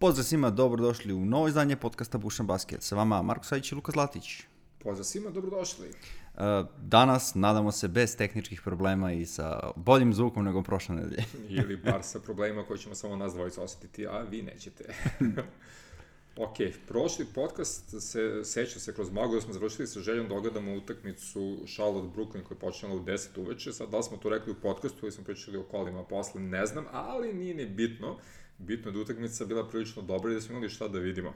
Pozdrav svima, dobrodošli u novo izdanje podcasta Bušan Basket. Sa vama Marko Sajić i Luka Zlatić. Pozdrav svima, dobrodošli. Uh, danas, nadamo se, bez tehničkih problema i sa boljim zvukom nego prošle nedelje. Ili bar sa problemima koji ćemo samo nas dvojica osetiti, a vi nećete. ok, prošli podcast se seća se kroz magu da smo završili sa željom da ogledamo utakmicu Charlotte Brooklyn koja je počela u 10 uveče. Sad da li smo to rekli u podcastu ili smo pričali o kolima posle, ne znam, ali nije ni bitno. Bitno da utakmica bila prilično dobra i da smo imali šta da vidimo.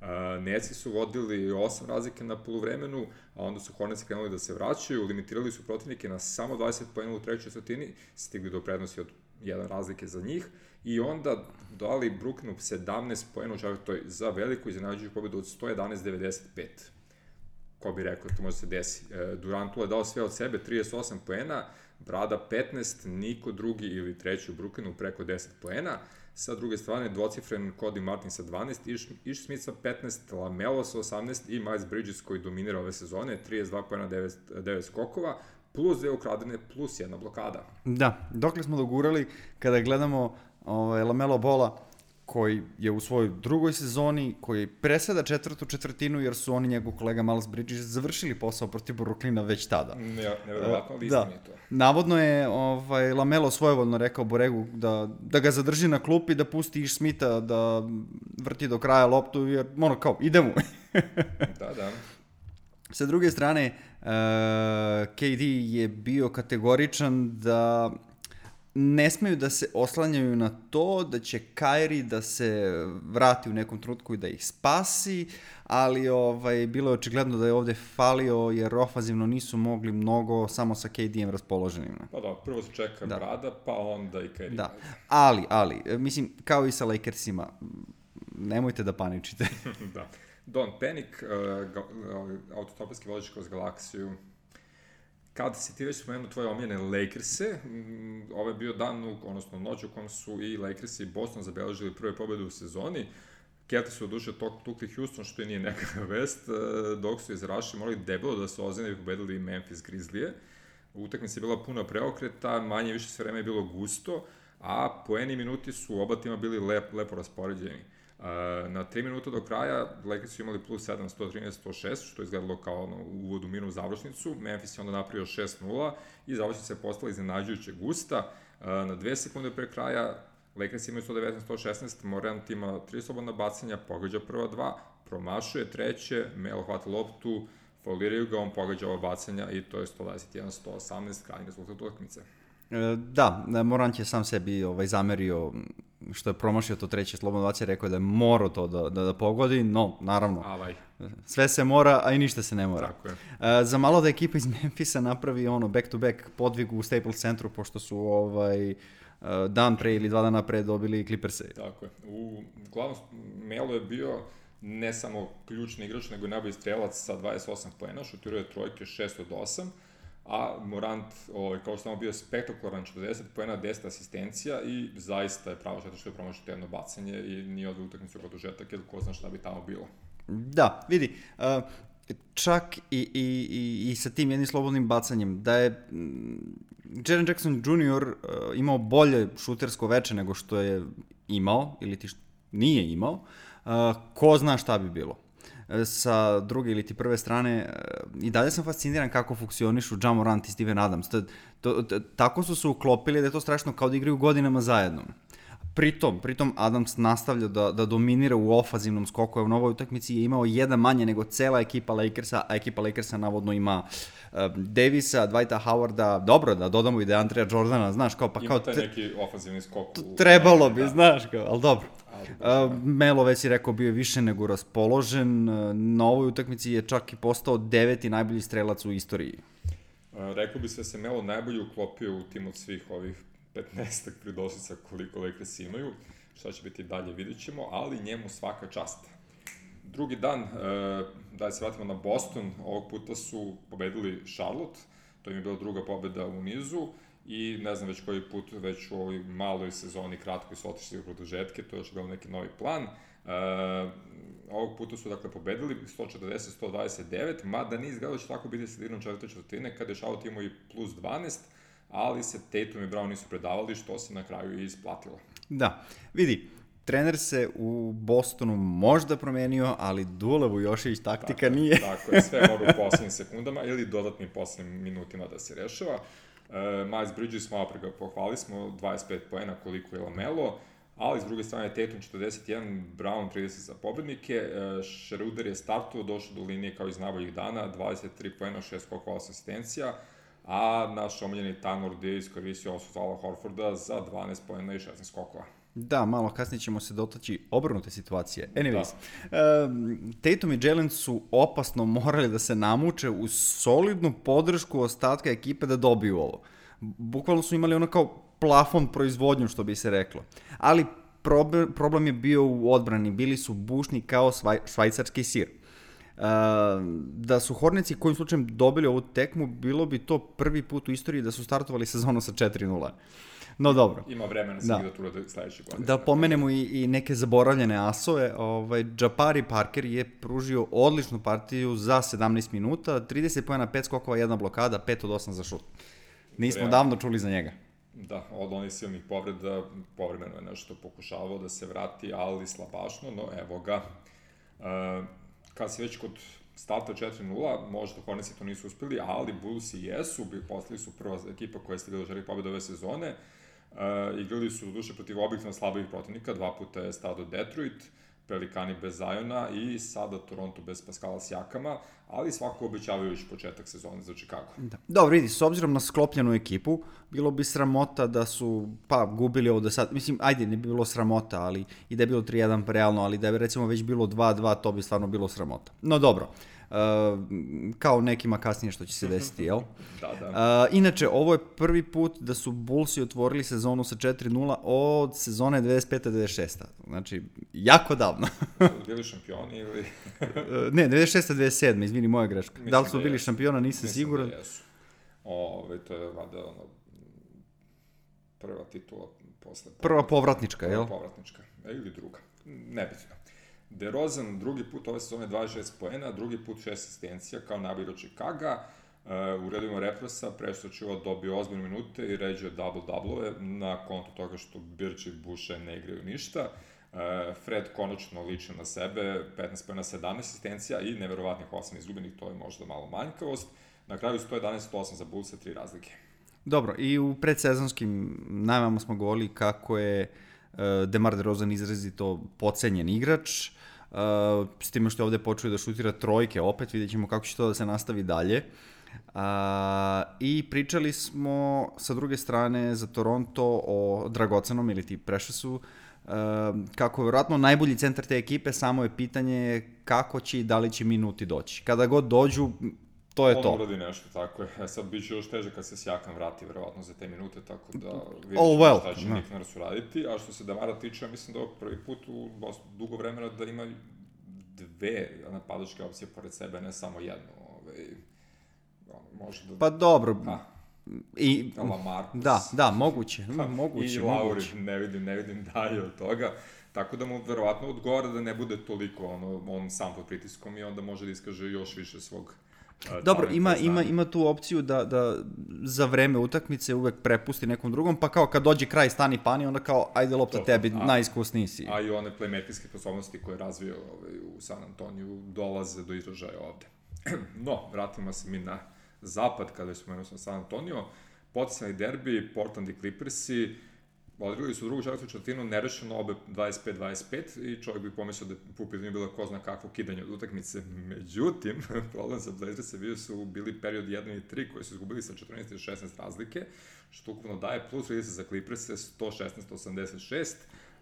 Uh, Neci su vodili osam razlike na poluvremenu, a onda su Hornets krenuli da se vraćaju, limitirali su protivnike na samo 20 pojena u trećoj četvrtini, stigli do prednosti od jedan razlike za njih i onda dali Brooklynu 17 pojena u četvrtoj za veliku iznenađujuću pobedu od 111-95. Ko bi rekao, to može se desi. E, Durantu je dao sve od sebe, 38 poena, Brada 15, niko drugi ili treći u Brooklynu preko 10 poena. Sa druge strane, dvocifren Cody Martin sa 12, Ish, Ish Smith sa 15, Lamelo sa 18 i Miles Bridges koji dominira ove sezone, 32 pojena, 9, 9 skokova, plus dve ukradene, plus jedna blokada. Da, dokle smo dogurali kada gledamo ovaj, Lamelo Bola, koji je u svojoj drugoj sezoni, koji preseda četvrtu četvrtinu, jer su oni njegov kolega Miles Bridges završili posao protiv Brooklyna već tada. Ne, nevjerovatno, ali da. to. Navodno je ovaj, Lamelo svojevoljno rekao Boregu da, da ga zadrži na klupi, da pusti Iš Smitha da vrti do kraja loptu, jer ono kao, idemo. da, da. Sa druge strane, uh, KD je bio kategoričan da ne smeju da se oslanjaju na to da će Kairi da se vrati u nekom trutku i da ih spasi, ali ovaj, bilo je očigledno da je ovde falio jer ofazivno nisu mogli mnogo samo sa KD-em raspoloženim. Pa da, prvo se čeka da. Brada, pa onda i Kairi. Da, ali, ali, mislim, kao i sa Lakersima, nemojte da paničite. da. Don Penik, uh, autotopijski vozač kroz galaksiju, kad si ti već spomenuo tvoje omljene Lakers-e, ovo je bio dan, odnosno noć u kom su i Lakers i Boston zabeležili prve pobede u sezoni. Keti su duše tok, tukli Houston, što i nije neka vest, dok su iz Raši morali debelo da se ozene i pobedili Memphis Grizzlije. Utakmica je bila puna preokreta, manje više sve vreme je bilo gusto, a poeni minuti su oba tima bili lep, lepo raspoređeni. Na 3 minuta do kraja Lakers su imali plus 7, 113, 106, što je izgledalo kao ono, uvod u mirnu završnicu. Memphis je onda napravio 6-0 i završnica je postala iznenađujuće gusta. Na 2 sekunde pre kraja Lakers imaju 119, 116, Morant ima 3 slobodna bacanja, pogađa prva dva, promašuje treće, Melo hvata loptu, foliraju ga, on pogađa ova bacanja i to je 121, 118, krajnji rezultat utakmice. E, da, Morant je sam sebi ovaj, zamerio što je promašio to treće slobodno bacije, rekao je da je morao to da, da, da pogodi, no, naravno, Avaj. sve se mora, a i ništa se ne mora. Tako je. Uh, za malo da ekipa iz Memfisa napravi ono back-to-back -back podvig u Staples centru, pošto su ovaj, uh, dan pre ili dva dana pre dobili Clippers-e. Tako je. U, glavno, Melo je bio ne samo ključni igrač, nego i najbolji strelac sa 28 poena, šutirao je trojke 6 od 8, a Morant, ovaj, kao što je bio spektakularan, 40 poena, 10 asistencija i zaista je pravo što je promašao jedno bacanje i nije odvoj utakmicu produžetak, jer ko zna šta bi tamo bilo. Da, vidi, uh, čak i, i, i, i sa tim jednim slobodnim bacanjem, da je mm, Jaren Jackson Jr. Uh, imao bolje šutersko veče nego što je imao, ili ti što nije imao, uh, ko zna šta bi bilo sa druge ili ti prve strane e, i dalje sam fasciniran kako funkcionišu Jamorant i Steven Adams. To, to, to, tako su se uklopili da je to strašno kao da igraju godinama zajedno. Pritom, pritom Adams nastavlja da, da dominira u ofazivnom skoku, u novoj utakmici je imao jedan manje nego cela ekipa Lakersa, a ekipa Lakersa navodno ima uh, Davisa, Dwighta Howarda, dobro da dodamo i da je Andrea Jordana, znaš, kao pa Ima kao... taj neki ofazivni skok. U... Trebalo bi, da. znaš, kao, ali dobro. Uh, Melo već si rekao bio je više nego raspoložen. Na ovoj utakmici je čak i postao deveti najbolji strelac u istoriji. Uh, rekao bi se da se Melo najbolje uklopio u tim od svih ovih 15 pridosica koliko Lakers imaju. Šta će biti dalje vidit ćemo, ali njemu svaka čast. Drugi dan, da se vratimo na Boston, ovog puta su pobedili Charlotte, to im je bila druga pobeda u nizu i ne znam već koji put, već u ovoj maloj sezoni kratkoj su otišli u produžetke, to je još bio neki novi plan. Uh, ovog puta su dakle pobedili 140-129, mada nije izgledalo da će tako biti sredinom četvrte četvrtine, kada je Charlotte imao i plus 12, ali se Tatum i Brown nisu predavali, što se na kraju i isplatilo. Da, vidi, trener se u Bostonu možda promenio, ali Dule Vujošević taktika tako, nije. tako je, sve mora u poslednjim sekundama ili dodatnim poslednjim minutima da se rešava. Uh, Miles Bridges, malo pre ga pohvali smo, 25 poena koliko je Lamelo, ali s druge strane Tatum 41, Brown 30 za pobednike, uh, Schroeder je startovao, došao do linije kao iz najboljih dana, 23 poena, 6 skokova asistencija, a naš omiljeni Tanor D iskoristio osu Zala Horforda za 12 poena i 16 skokova. Da, malo kasnije ćemo se dotaći obrnute situacije. Anyways, da. um, Tatum i Jalen su opasno morali da se namuče uz solidnu podršku ostatka ekipe da dobiju ovo. Bukvalno su imali ono kao plafon proizvodnju, što bi se reklo. Ali problem, problem je bio u odbrani. Bili su bušni kao svaj, švajcarski sir. Uh, da su Hornici kojim slučajem dobili ovu tekmu, bilo bi to prvi put u istoriji da su startovali sezonu sa 4-0. No dobro. Ima vremena Da. da. da da sledeće godine. Da pomenemo i, i neke zaboravljene asove, ovaj, Japari Parker je pružio odličnu partiju za 17 minuta, 30 pojena, 5 skokova, jedna blokada, 5 od 8 za šut. Nismo Realno. davno čuli za njega. Da, od onih silnih povreda, povremeno je nešto pokušavao da se vrati, ali slabašno, no evo ga. E, kad si već kod starta 4-0, možda Hornetsi to nisu uspeli, ali Bullsi jesu, postali su prva ekipa koja je stigla do želih pobjede ove sezone. E, igrali su duše protiv objektivno slabih protivnika, dva puta je stado Detroit, Pelikani bez Zajona i sada Toronto bez Pascala Sjakama, ali svako obećavajući početak sezone za Chicago. Da. Dobro, vidi, s obzirom na sklopljenu ekipu, bilo bi sramota da su, pa, gubili ovo do sad. Mislim, ajde, ne bi bilo sramota, ali i da je bilo 3-1 realno, ali da je recimo već bilo 2-2, to bi stvarno bilo sramota. No dobro, uh, kao nekima kasnije što će se desiti, jel? Da, da. Uh, inače, ovo je prvi put da su Bullsi otvorili sezonu sa 4-0 od sezone 95-96. Znači, jako davno. Bili šampioni ili... Uh, ne, 96-97, izvini, moja greška. Mislim da li su da bili jesu. šampiona, nisam Mislim siguran. Da jesu. Ove, to je vada ono, prva titula posle... Prva povratnička, Prva jel? povratnička, e, ili druga, nebitno. DeRozan drugi put ove sezone 26 poena, drugi put 6 asistencija kao najbolji igrač Chicaga. Uh, u redovima represa Prestočeva dobio ozbiljne minute i ređe double-doublove na kontu toga što Birč i Buše ne igraju ništa. Uh, Fred konačno liči na sebe, 15 pojena, 17 asistencija i neverovatnih 8 izgubenih, to je možda malo manjkavost. Na kraju 111-108 za Bulls sa tri razlike. Dobro, i u predsezonskim najmama smo govorili kako je uh, Demar DeRozan izrazito pocenjen igrač, uh, s time što je ovde počeo da šutira trojke, opet vidjet ćemo kako će to da se nastavi dalje. Uh, I pričali smo sa druge strane za Toronto o dragocenom ili ti Preciousu, uh, kako je vjerojatno najbolji centar te ekipe, samo je pitanje kako će i da li će minuti doći. Kada god dođu, to je On to. uradi nešto, tako je. E sad bit će još teže kad se Sjakam vrati, verovatno, za te minute, tako da vidjet Oh, well, šta će da. Nick Nurse uraditi. A što se Damara tiče, mislim da je prvi put u dosta dugo vremena da ima dve napadačke opcije pored sebe, ne samo jednu. Ovaj, ono, možda... Pa dobro, A, i, Lamarcus. da, da, moguće, Pa, moguće, I Lauri, moguće. ne vidim, ne vidim dalje od toga. Tako da mu verovatno odgovara da ne bude toliko ono, on sam pod pritiskom i onda može da iskaže još više svog Dobro, ima, ima, ima tu opciju da, da za vreme utakmice uvek prepusti nekom drugom, pa kao kad dođe kraj stani pani, onda kao ajde lopta To, tebi, a- najiskusniji si. A i one playmakerske sposobnosti koje je razvio ovaj, u San Antoniju dolaze do izražaja ovde. no, vratimo se mi na zapad, kada smo spomenuo sam San Antonio. Potisani derbi, Portland i Clippersi, odigrali su drugu četvrtu četvrtinu nerešeno obe 25-25 i čovjek bi pomislio da u pitanju bila ko zna kakvo kidanje od utakmice. Međutim, problem sa Blazers je bio su bili period 1 i 3 koji su izgubili sa 14 i 16 razlike, što ukupno daje plus 30 za Clippers 116-86.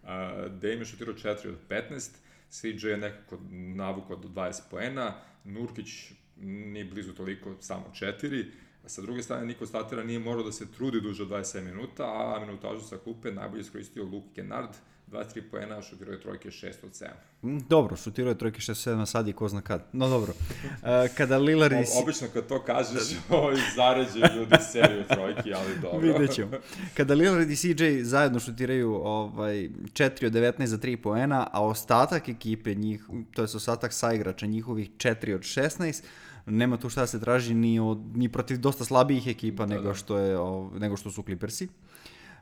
Uh, Dame je šutirao 4 od 15, CJ je nekako navukao do 20 poena, Nurkić nije blizu toliko, samo 4, Sa druge strane, Niko Statera nije morao da se trudi duže od 27 minuta, a minutažu sa klupe najbolje iskoristio Luke Kennard, 23 poena, šutirao je trojke 6 od 7. Mm, Dobro, šutirao je trojke 6-7 sad i ko zna kad. No dobro. Uh, kada Lillard i... O, obično kad to kažeš, ovaj zaređe ljudi seriju trojki, ali dobro. Vidjet ćemo. Kada Lillard i CJ zajedno šutiraju ovaj, 4 od 19 za 3 poena, a ostatak ekipe, njih, to je ostatak saigrača njihovih 4 od 16, nema tu šta da se traži ni, od, ni protiv dosta slabijih ekipa da, nego, da. što je, nego što su Clippersi.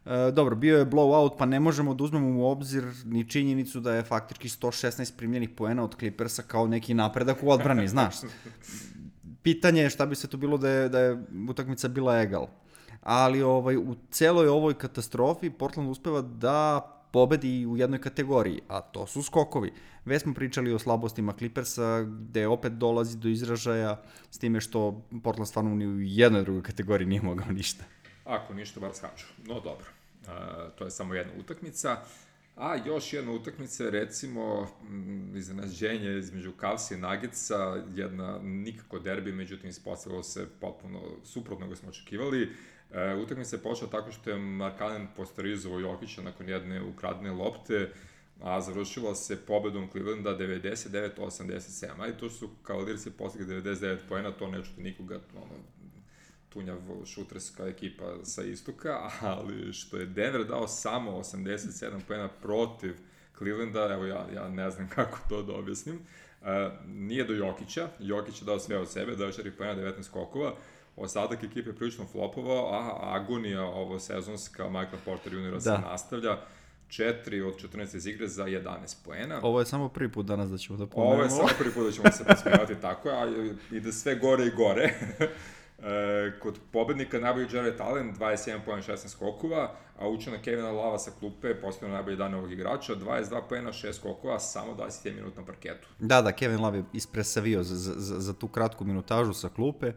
E, dobro, bio je blowout, pa ne možemo da uzmemo u obzir ni činjenicu da je faktički 116 primljenih poena od Clippersa kao neki napredak u odbrani, znaš. Pitanje je šta bi se to bilo da je, da je utakmica bila egal. Ali ovaj, u celoj ovoj katastrofi Portland uspeva da pobedi u jednoj kategoriji, a to su skokovi. Već smo pričali o slabostima Clippersa, gde opet dolazi do izražaja s time što Portland stvarno ni u jednoj drugoj kategoriji nije mogao ništa. Ako ništa, bar skaču. No dobro, uh, to je samo jedna utakmica. A još jedna utakmica recimo, iznenađenje između Cavs i Nuggetsa, jedna nikako derbi, međutim ispostavilo se potpuno suprotno ga smo očekivali. E, utakmica je počela tako što je Markanen postarizovao Jokića nakon jedne ukradne lopte, a završila se pobedom Clevelanda 99-87. Ajde, to su Cavaliersi postigli 99 poena, to ne čute nikoga, ono, tunjav šuterska ekipa sa istoka, ali što je Denver dao samo 87 poena protiv Clevelanda, evo ja, ja ne znam kako to da objasnim. Uh, nije do Jokića, Jokić je dao sve od sebe, dao 4 poena, 19 skokova, ostatak ekipe je prilično flopovao, a agonija ovo sezonska Michael Porter Jr. Da. se nastavlja. 4 od 14 iz igre za 11 poena. Ovo je samo prvi put danas da ćemo da pomenemo. Ovo je samo prvi put da ćemo se posmijevati tako, a ide sve gore i gore. E, kod pobednika najbolji Jared Allen, 21 poena, 16 skokova, a učena Kevina Lava sa klupe, postavljeno najbolji dan ovog igrača, 22 poena, 6 skokova, samo 21 minut na parketu. Da, da, Kevin Lava je ispresavio za, za, za tu kratku minutažu sa klupe.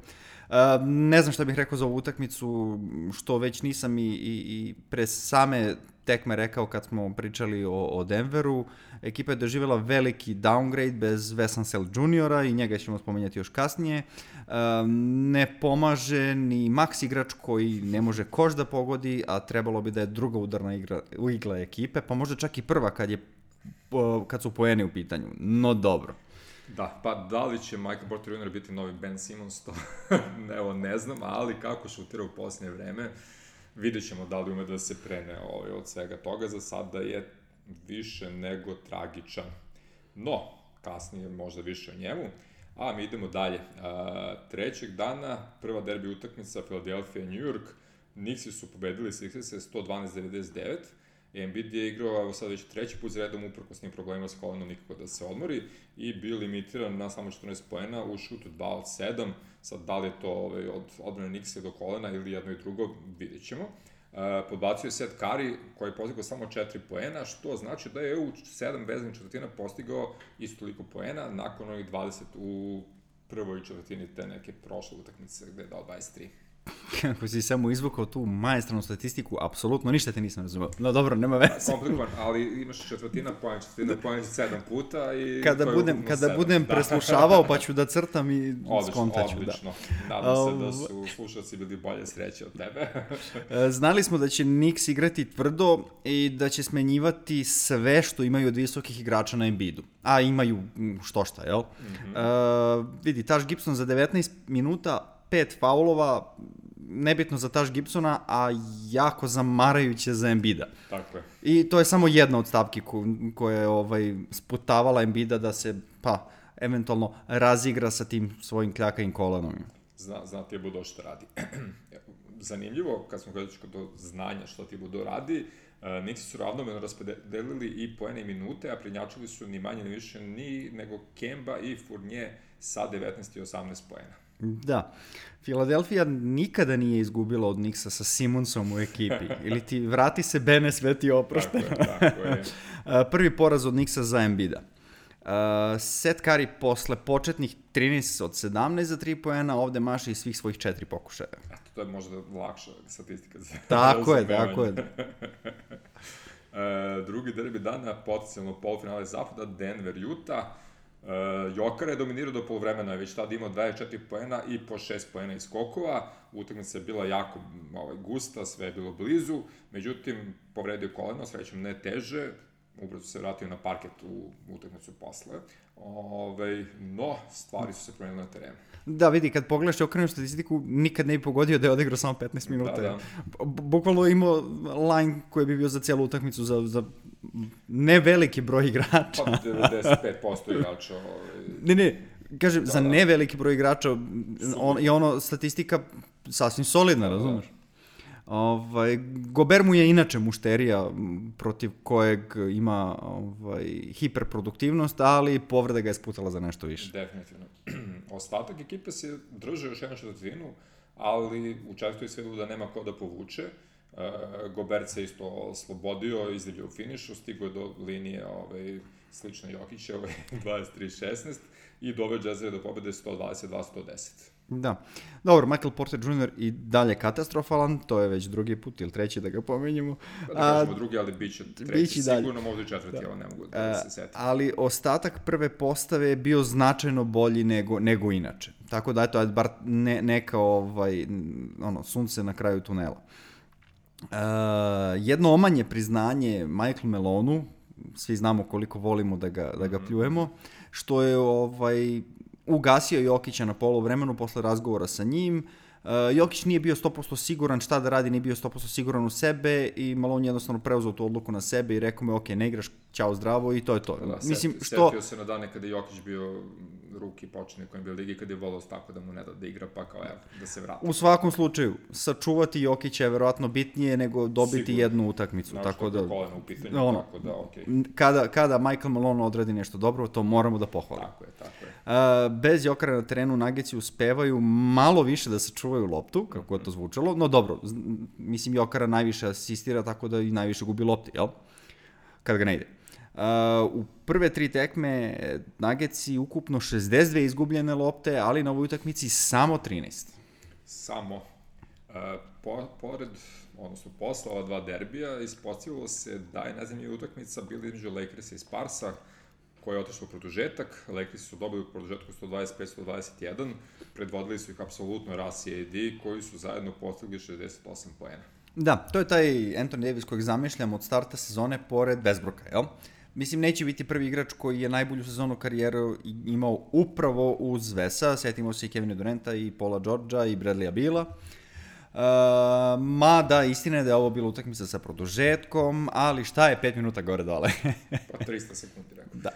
Uh, ne znam šta bih rekao za ovu utakmicu, što već nisam i, i, i pre same tekme rekao kad smo pričali o, o Denveru. Ekipa je doživjela veliki downgrade bez Vesansel juniora i njega ćemo spomenjati još kasnije. Um, ne pomaže ni Max igrač koji ne može koš da pogodi, a trebalo bi da je druga udarna igra, igla ekipe, pa možda čak i prva kad, je, kad su poeni u pitanju. No dobro. Da, pa da li će Michael Porter Jr. biti novi Ben Simmons, to evo ne znam, ali kako šutira u posljednje vreme, vidjet ćemo da li ume da se prene ovaj, od svega toga, za sada je više nego tragičan. No, kasnije možda više o njemu. A mi idemo dalje. A, trećeg dana, prva derbi utakmica Philadelphia New York. Nixi su pobedili Sixers 112-99. Embiid je igrao evo sad već treći put za redom uprko s njim problema s kolenom nikako da se odmori i bio limitiran na samo 14 poena u šutu 2 od 7. Sad da li je to ovaj, od odbrane Nixa do kolena ili jedno i drugo, vidjet ćemo. Podbacio je Seth Curry koji je postigao samo 4 poena, što znači da je u 7 veznih četvrtina postigao isto toliko poena nakon ovih 20 u prvoj četvrtini te neke prošle utakmice gde je dao 23 kako si samo izvukao tu majestranu statistiku, apsolutno ništa te nisam razumeo. No dobro, nema veze. Komplikovan, ali imaš četvrtina poen, četvrtina poen sedam puta i... Kada budem, kada sedam. budem da. preslušavao, pa ću da crtam i odlično, skontaću. Da. Odlično, da. Nadam se da su slušalci bili bolje sreće od tebe. E, znali smo da će Nix igrati tvrdo i da će smenjivati sve što imaju od visokih igrača na Embiidu. A imaju što šta, jel? Mm -hmm. uh, vidi, Taš Gibson za 19 minuta pet faulova, nebitno za Taš Gibsona, a jako zamarajuće za Embida. Tako je. I to je samo jedna od stavki ko, koja je ovaj, sputavala Embida da se, pa, eventualno razigra sa tim svojim kljakajim kolanom. Zna, zna ti je Budo što radi. Zanimljivo, kad smo gledali kod znanja što ti Budo radi, Uh, niti su ravnomeno raspodelili i poene i minute, a prinjačili su ni manje ni više ni nego Kemba i Fournier sa 19 i 18 poena. Da. Filadelfija nikada nije izgubila od Nixa sa Simonsom u ekipi. Ili ti vrati se Bene sveti oprošte. Tako je, tako je. Prvi poraz od Nixa za Embida. Uh, Seth Curry posle početnih 13 od 17 za 3 poena, ovde maše i svih svojih 4 pokušaja. Eto, to je možda lakša statistika za Tako je, tako je. uh, drugi derbi dana, potencijalno polufinale zapada, Denver, Utah. Uh, Jokara je dominirao do polovremena, već tada imao 24 poena i po 6 poena iz skokova. Utakmica je bila jako ovaj, gusta, sve je bilo blizu, međutim, povredio koleno, srećom ne teže, ubrzo se vratio na parket u utakmicu posle. Ove, ovaj, no, stvari su se promenile na terenu. Da, vidi, kad pogledaš okrenu statistiku, nikad ne bi pogodio da je odigrao samo 15 minuta. Da, da. Bukvalno imao line koji bi bio za cijelu utakmicu za, za ne veliki broj igrača. Pa 95% igrača. Ovaj... Ne, ne, kažem, da, za da. ne veliki broj igrača on, je ono statistika sasvim solidna, da, da. razumeš? Ovaj, Gober mu je inače mušterija protiv kojeg ima ovaj, hiperproduktivnost, ali povreda ga je sputala za nešto više. Definitivno. Ostatak ekipe se drže još jednu šetvrtinu, ali u četvrtoj se da nema ko da povuče. Uh, Gobert se isto oslobodio, izdelio u finišu, stigo je do linije ovaj, slično Jokića, ovaj, 23-16 i dove Jazzere do pobede 122-110. Da. Dobro, Michael Porter Jr. i dalje katastrofalan, to je već drugi put ili treći da ga pomenjamo. Pa da kažemo drugi, ali bit će treći, biće sigurno možda i četvrti, da. ali ne mogu da, da se setim. Ali ostatak prve postave je bio značajno bolji nego, nego inače. Tako da, eto, bar ne, neka ovaj, ono, sunce na kraju tunela. Uh, jedno omanje priznanje Michael Melonu, svi znamo koliko volimo da ga, da ga mhm. pljujemo, što je ovaj, ugasio Jokića na polu vremenu posle razgovora sa njim. Uh, Jokić nije bio 100% siguran šta da radi, nije bio 100% siguran u sebe i Malone jednostavno preuzeo tu odluku na sebe i rekao mu, ok, ne igraš, čao zdravo i to je to. Da, Mislim, set, što... Setio se na dane kada je Jokić bio ruki počne kojem bio ligi kada je volao tako da mu ne da da igra, pa kao evo, da se vrati. U svakom slučaju, sačuvati Jokića je verovatno bitnije nego dobiti Sigurno. jednu utakmicu. Znaš, tako da, kolena u pitanju, ono, tako da, okej. Okay. Kada, kada Michael Malone odradi nešto dobro, to moramo da pohvalimo. Tako je, tako je. Uh, bez Jokara na terenu Nageci uspevaju malo više da sačuvaju loptu, kako je to zvučalo, no dobro, mislim Jokara najviše asistira, tako da i najviše gubi lopti, jel? Kad ga ne ide. Uh, u prve tri tekme Nageci ukupno 62 izgubljene lopte, ali na ovoj utakmici samo 13. Samo. Uh, po, pored, odnosno posle ova dva derbija, ispostavilo se da je najzemljivija utakmica bila između Lakersa i Sparsa, koja je otišla u produžetak. Lakersi su dobili u produžetku 125-121, predvodili su ih apsolutno Ras i AD, koji su zajedno postigli 68 poena. Da, to je taj Anthony Davis kojeg zamišljam od starta sezone pored Westbrooka, jel? Mislim, neće biti prvi igrač koji je najbolju sezonu karijeru imao upravo uz Vesa. Setimo se i Kevina Durenta i Paula Georgia i Bradleya Bila. Uh, ma da, istina je da je ovo bilo utakmica sa produžetkom, ali šta je 5 minuta gore dole? pa 300 sekundi, rekao. Da.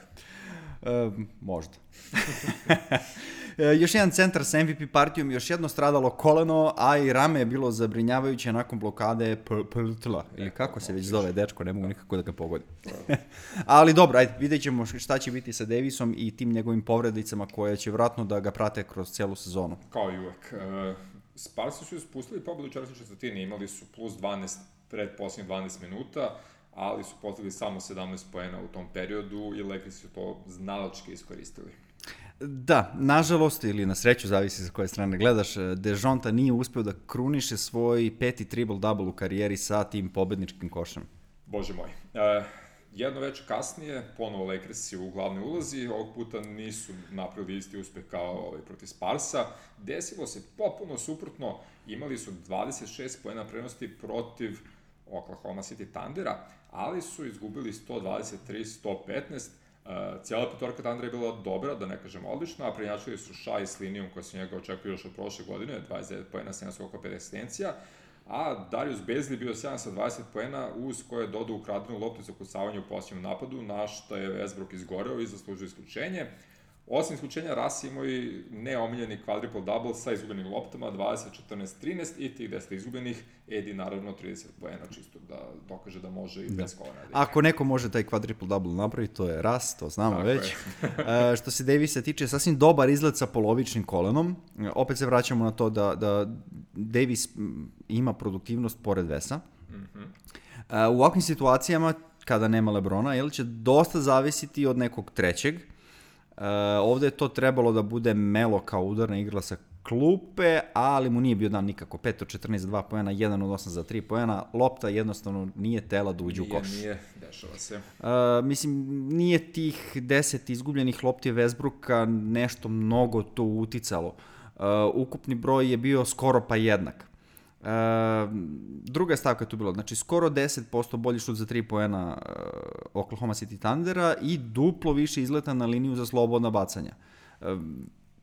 Uh, možda. E, još jedan centar sa MVP partijom, još jedno stradalo koleno, a i rame je bilo zabrinjavajuće nakon blokade Pltla, ili kako se već zove dečko, ne mogu nikako da ga pogodim. Ali dobro, ajde, vidjet ćemo šta će biti sa Davisom i tim njegovim povredicama koje će vratno da ga prate kroz celu sezonu. Kao i uvek. Uh, Sparsi su ispustili pobedu u četvrtoj četvrtini, imali su plus 12 pred posljednjih 12 minuta, ali su postigli samo 17 poena u tom periodu i Lakers su to znalački iskoristili. Da, nažalost, ili na sreću, zavisi sa koje strane gledaš, Dejonta nije uspeo da kruniše svoj peti triple-double u karijeri sa tim pobedničkim košem. Bože moj. E, jedno već kasnije, ponovo Lakersi u glavnoj ulazi, ovog puta nisu napravili isti uspeh kao ovaj, protiv Sparsa. Desilo se popuno suprotno, imali su 26 pojena prednosti protiv Oklahoma City Thundera, ali su izgubili 123-115, Uh, cijela petorka Tandra je bila dobra, da ne kažem odlična, a prenjačili su Šaj s linijom koja se njega očekuje još od prošle godine, 29 pojena, 7 skoko, 50 asistencija, a Darius Bezli bio 7 sa 20 poena uz koje je dodao ukradenu loptu za kucavanje u posljednjem napadu, na što je Westbrook izgoreo i zaslužio isključenje. Osim isključenja, Ras imao i neomiljeni quadruple double sa izgubenim loptama, 20, 14, 13 i tih 10 izgubenih, Edi naravno 30 poena, čisto da dokaže da može i da. bez kolena. Ako neko može taj quadruple double napraviti, to je Ras, to znamo Tako već. uh, što se Davisa tiče, sasvim dobar izgled sa polovičnim kolenom. Opet se vraćamo na to da, da Davis ima produktivnost pored Vesa. Mm -hmm. uh, u ovakvim situacijama, kada nema Lebrona, jel, će dosta zavisiti od nekog trećeg, Uh, ovde je to trebalo da bude Melo kao udarna igla sa klupe, ali mu nije bio dan nikako. 5 od 14 za 2 pojena, 1 od 8 za 3 pojena. Lopta jednostavno nije tela da uđe u koš. Nije, dešava se. Uh, mislim, nije tih 10 izgubljenih lopti Vesbruka nešto mnogo to uticalo. Uh, ukupni broj je bio skoro pa jednak. Uh, druga stavka je tu bilo, znači skoro 10% bolji šut za 3 poena uh, Oklahoma City Thundera i duplo više izleta na liniju za slobodna bacanja. Uh,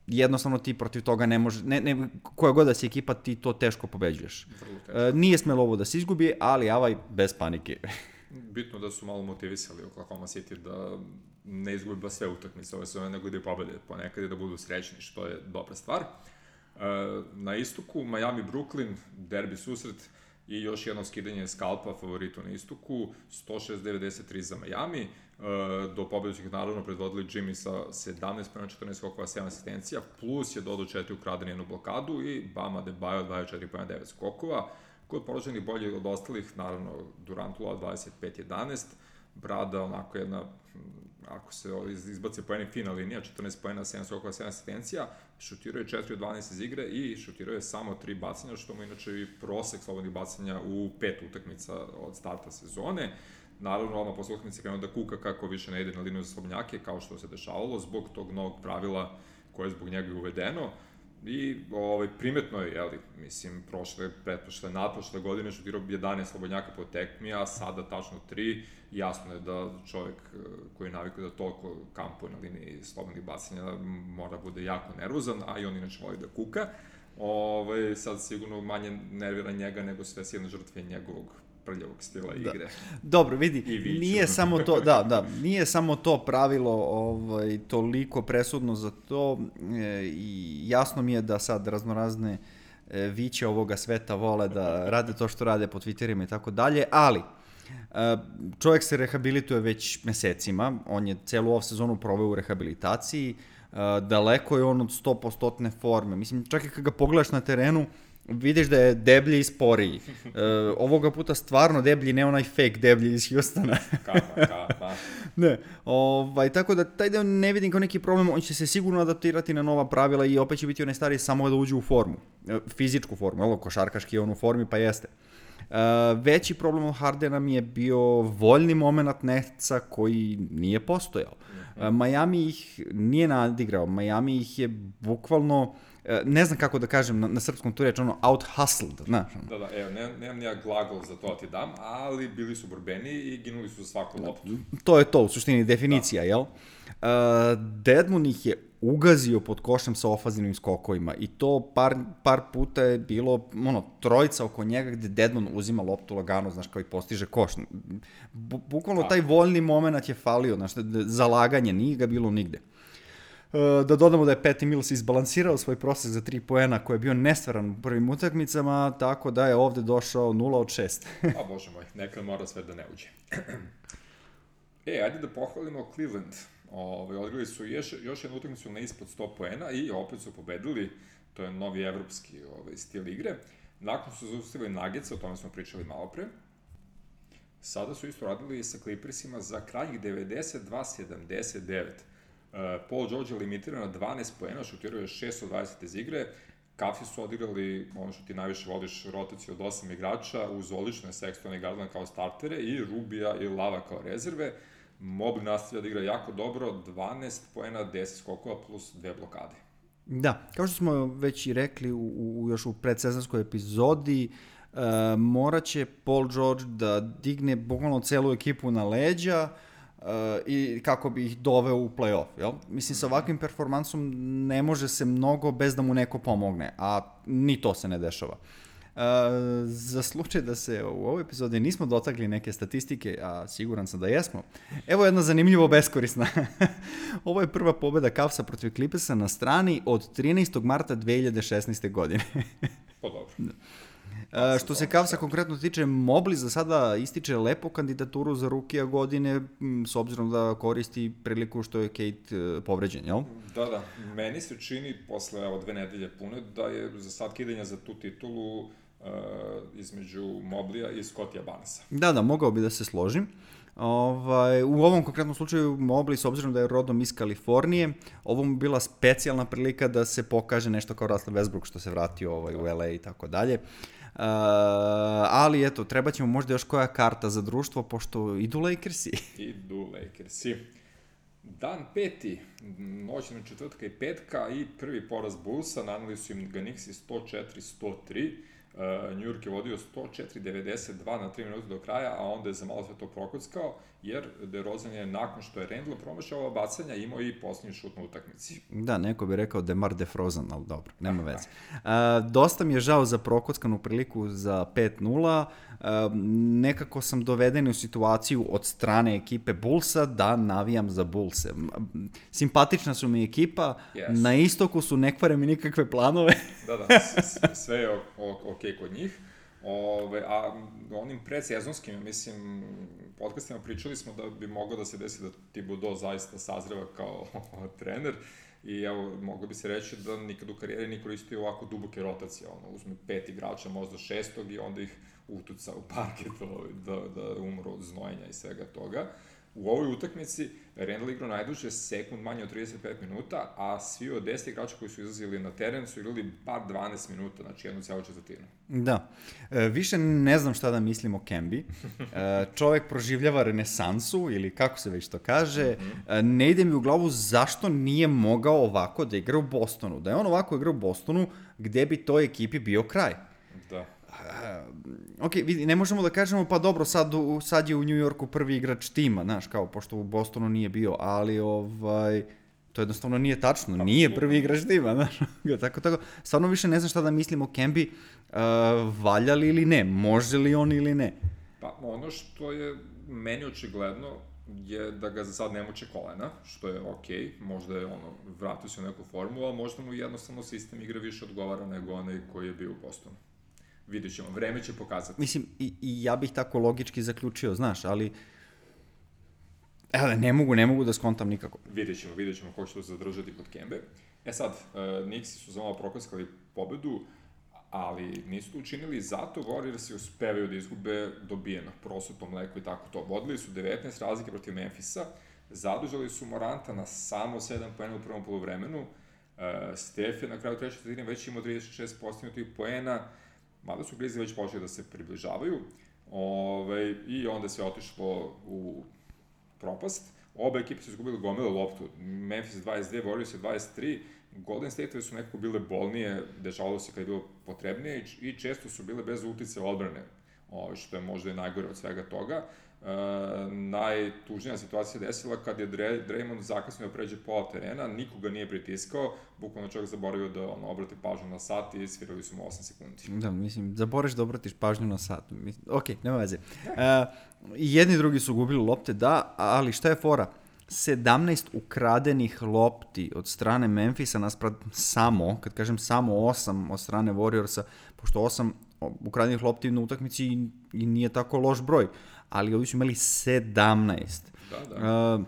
jednostavno ti protiv toga ne može, ne, ne, koja god da si ekipa, ti to teško pobeđuješ. Uh, nije smelo ovo da se izgubi, ali avaj bez panike. Bitno da su malo motivisali Oklahoma City da ne izgubi ba sve utakmice ove sezone, nego da pobede ponekad i da budu srećni, što je dobra stvar. Uh, na istoku, Miami Brooklyn, derbi susret, i još jedno skidanje skalpa favoritu na istoku, 106-93 za Miami, uh, do pobjede su ih naravno predvodili Jimmy sa 17 pojena, 14 skokova, 7 asistencija, plus je dodao 4 ukradene jednu blokadu i Bama Debajo 24 pojena, 9 skokova. Kod porođenih bolje od ostalih, naravno Durantula 25-11, Brada onako jedna ako se izbace poeni fina linija, 14 poena, 7 skokova, 7 asistencija, šutirao je 4 od 12 iz igre i šutirao je samo 3 bacanja, što mu inače i prosek slobodnih bacanja u pet utakmica od starta sezone. Naravno, odmah posle utakmice krenuo da kuka kako više ne ide na liniju za slobnjake, kao što se dešavalo, zbog tog novog pravila koje je zbog njega uvedeno. I ovaj, primetno je, jeli, mislim, prošle, pretprošle, nadprošle godine šutirao 11 slobodnjaka po tekmi, a sada tačno 3. Jasno je da čovjek eh, koji je navikao da toliko kampuje na liniji slobodnih bacanja mora da bude jako nervozan, a i on inače voli da kuka. Ovaj, sad sigurno manje nervira njega nego sve sjene žrtve njegovog prljavog stila da. igre. Dobro, vidi, nije samo to, da, da, nije samo to pravilo ovaj, toliko presudno za to e, i jasno mi je da sad raznorazne e, viće ovoga sveta vole da rade to što rade po Twitterima i tako dalje, ali e, čovjek se rehabilituje već mesecima, on je celu ovu sezonu proveo u rehabilitaciji, e, daleko je on od 100% forme, mislim, čak i kad ga pogledaš na terenu, vidiš da je deblji i sporiji. E, ovoga puta stvarno deblji, ne onaj fake deblji iz Houstona. kapa, kapa. ne, ovaj, tako da taj deo ne vidim kao neki problem, on će se sigurno adaptirati na nova pravila i opet će biti onaj stari samo da uđe u formu, e, fizičku formu, ovo košarkaški je on u formi, pa jeste. Uh, veći problem od Hardena mi je bio voljni moment Netca koji nije postojao. Uh, Miami ih nije nadigrao, Miami ih je bukvalno uh, E, ne znam kako da kažem na, na srpskom tu reč, ono out hustled, znaš. Da, da, evo, ne, nemam nija glagol za to da ti dam, ali bili su borbeni i ginuli su za svaku da, loptu. To je to, u suštini definicija, da. jel? Uh, Deadmon ih je ugazio pod košem sa ofazivnim skokovima i to par, par puta je bilo ono, trojica oko njega gde Deadmon uzima loptu lagano, znaš, kao i postiže koš. Bukvalno taj voljni moment je falio, znaš, zalaganje, nije ga bilo nigde. Eh, da dodamo da je Patty Mills izbalansirao svoj prosek za 3 poena koji je bio nestvaran u prvim utakmicama, tako da je ovde došao 0 od 6. A bože moj, neka mora sve da ne uđe. e, ajde da pohvalimo Cleveland. Ove, odgrali su još, još jednu utakmicu na ispod 100 poena i opet su pobedili, to je novi evropski ovaj, stil igre. Nakon su zaustavili Nagice, o tome smo pričali malo pre. Sada su isto radili sa Clippersima za krajnjih 92-79. Eh, Paul George je limitiran na 12 poena, šutirao je 6 od 20 iz igre, Kafi su odigrali, ono što ti najviše voliš, rotaciju od 8 igrača, uz odlične Sextona i Garland kao startere i Rubija i Lava kao rezerve. Mobley nastavlja da igra jako dobro, 12 poena, 10 skokova plus dve blokade. Da, kao što smo već i rekli u, u, još u predsezonskoj epizodi, uh, moraće Paul George da digne bukvalno celu ekipu na leđa, uh, i kako bi ih doveo u play-off, jel? Mislim, sa ovakvim performansom ne može se mnogo bez da mu neko pomogne, a ni to se ne dešava. Uh, za slučaj da se u ovoj epizodi nismo dotakli neke statistike, a siguran sam da jesmo, evo jedna zanimljivo beskorisna. Ovo je prva pobeda Cavsa protiv Clippersa na strani od 13. marta 2016. godine. pa dobro. Uh, što se Kavsa konkretno tiče, Mobli za sada ističe lepo kandidaturu za rukija godine, s obzirom da koristi priliku što je Kate uh, povređen, jel? Da, da. Meni se čini, posle evo, dve nedelje pune, da je za sad kidenja za tu titulu uh, između Moblija i Scottija Banasa. Da, da, mogao bi da se složim. Ovaj, u ovom konkretnom slučaju Mobley, s obzirom da je rodom iz Kalifornije, ovo mu bila specijalna prilika da se pokaže nešto kao Russell Westbrook što se vratio ovaj, u LA i tako dalje. Uh, ali eto, treba ćemo možda još koja karta za društvo, pošto idu Lakersi. idu Lakersi. Dan peti, noć na četvrtka i petka i prvi poraz Bullsa, nanali su im ga Nixi 104-103. Uh, New York je vodio 104-92 na 3 minuta do kraja, a onda je za malo sve to prokockao, jer DeRozan je nakon što je Randall promašao ova bacanja imao i posljednji šut na utakmici. Da, neko bi rekao Demar DeFrozen, ali dobro, nema veze. Uh, dosta mi je žao za prokockanu priliku za 5-0, nekako sam doveden u situaciju od strane ekipe Bullsa da navijam za Bullse. Simpatična su mi ekipa, yes. na istoku su ne kvare mi nikakve planove. da, da, sve je ok kod njih. Ove, a onim predsezonskim, mislim, podcastima pričali smo da bi moglo da se desi da Thibodeau zaista sazreva kao trener i evo, moglo bi se reći da nikad u karijeri nije koristio ovako duboke rotacije, ono, uzme pet igrača, možda šestog i onda ih utuca u parket da, da umru od znojenja i svega toga. U ovoj utakmici Randall igrao najduže sekund manje od 35 minuta, a svi od 10 igrača koji su izlazili na teren su igrali bar 12 minuta, znači jednu celu četvrtinu. Da. E, više ne znam šta da mislim o Kembi. E, čovek proživljava renesansu, ili kako se već to kaže. Mm -hmm. e, ne ide mi u glavu zašto nije mogao ovako da igra u Bostonu. Da je on ovako igra u Bostonu, gde bi toj ekipi bio kraj. Uh, ok, vidi, ne možemo da kažemo, pa dobro, sad, sad je u New Yorku prvi igrač tima, znaš, kao, pošto u Bostonu nije bio, ali, ovaj, to jednostavno nije tačno, nije prvi igrač tima, znaš, tako, tako, stvarno više ne znam šta da mislim o Kembi, uh, valja li ili ne, može li on ili ne. Pa, ono što je meni očigledno, je da ga za sad ne muče kolena, što je okej, okay. možda je ono, vratio se u neku formu, a možda mu jednostavno sistem igre više odgovara nego onaj koji je bio u Bostonu vidjet ćemo, vreme će pokazati. Mislim, i, i ja bih tako logički zaključio, znaš, ali Evo, ne mogu, ne mogu da skontam nikako. Vidjet ćemo, vidjet ćemo ko će to zadržati kod Kembe. E sad, uh, Nixi su za malo prokaskali pobedu, ali nisu to učinili zato Warriors uspevaju da izgube dobijeno, prosuto mleko i tako to. Vodili su 19 razlike protiv Memfisa, zadužali su Moranta na samo 7 poena u prvom polovremenu, uh, Steph je na kraju treće četvrtine već imao 36 postignutih poena, mada su Grizzly već počeli da se približavaju, ove, i onda se otišlo u propast. Obe ekipe su izgubili gomile loptu. Memphis 22, Warriors 23, Golden State su nekako bile bolnije, dešavalo se kad je bilo potrebnije i često su bile bez utice odbrane, o, što je možda i najgore od svega toga. Najtužnija situacija desila kad je Draymond zakasnio da pređe pola terena, nikoga nije pritiskao, bukvalno čovjek zaboravio da ono, obrati pažnju na sat i svirali su mu 8 sekundi. Da, mislim, zaboraviš da obratiš pažnju na sat. Ok, nema veze. Uh, jedni drugi su gubili lopte, da, ali šta je fora? 17 ukradenih lopti od strane Memfisa nasprat samo, kad kažem samo 8 od strane Warriorsa, pošto 8 ukradenih lopti na utakmici i nije tako loš broj ali ovi su imali 17. Da, da. Uh,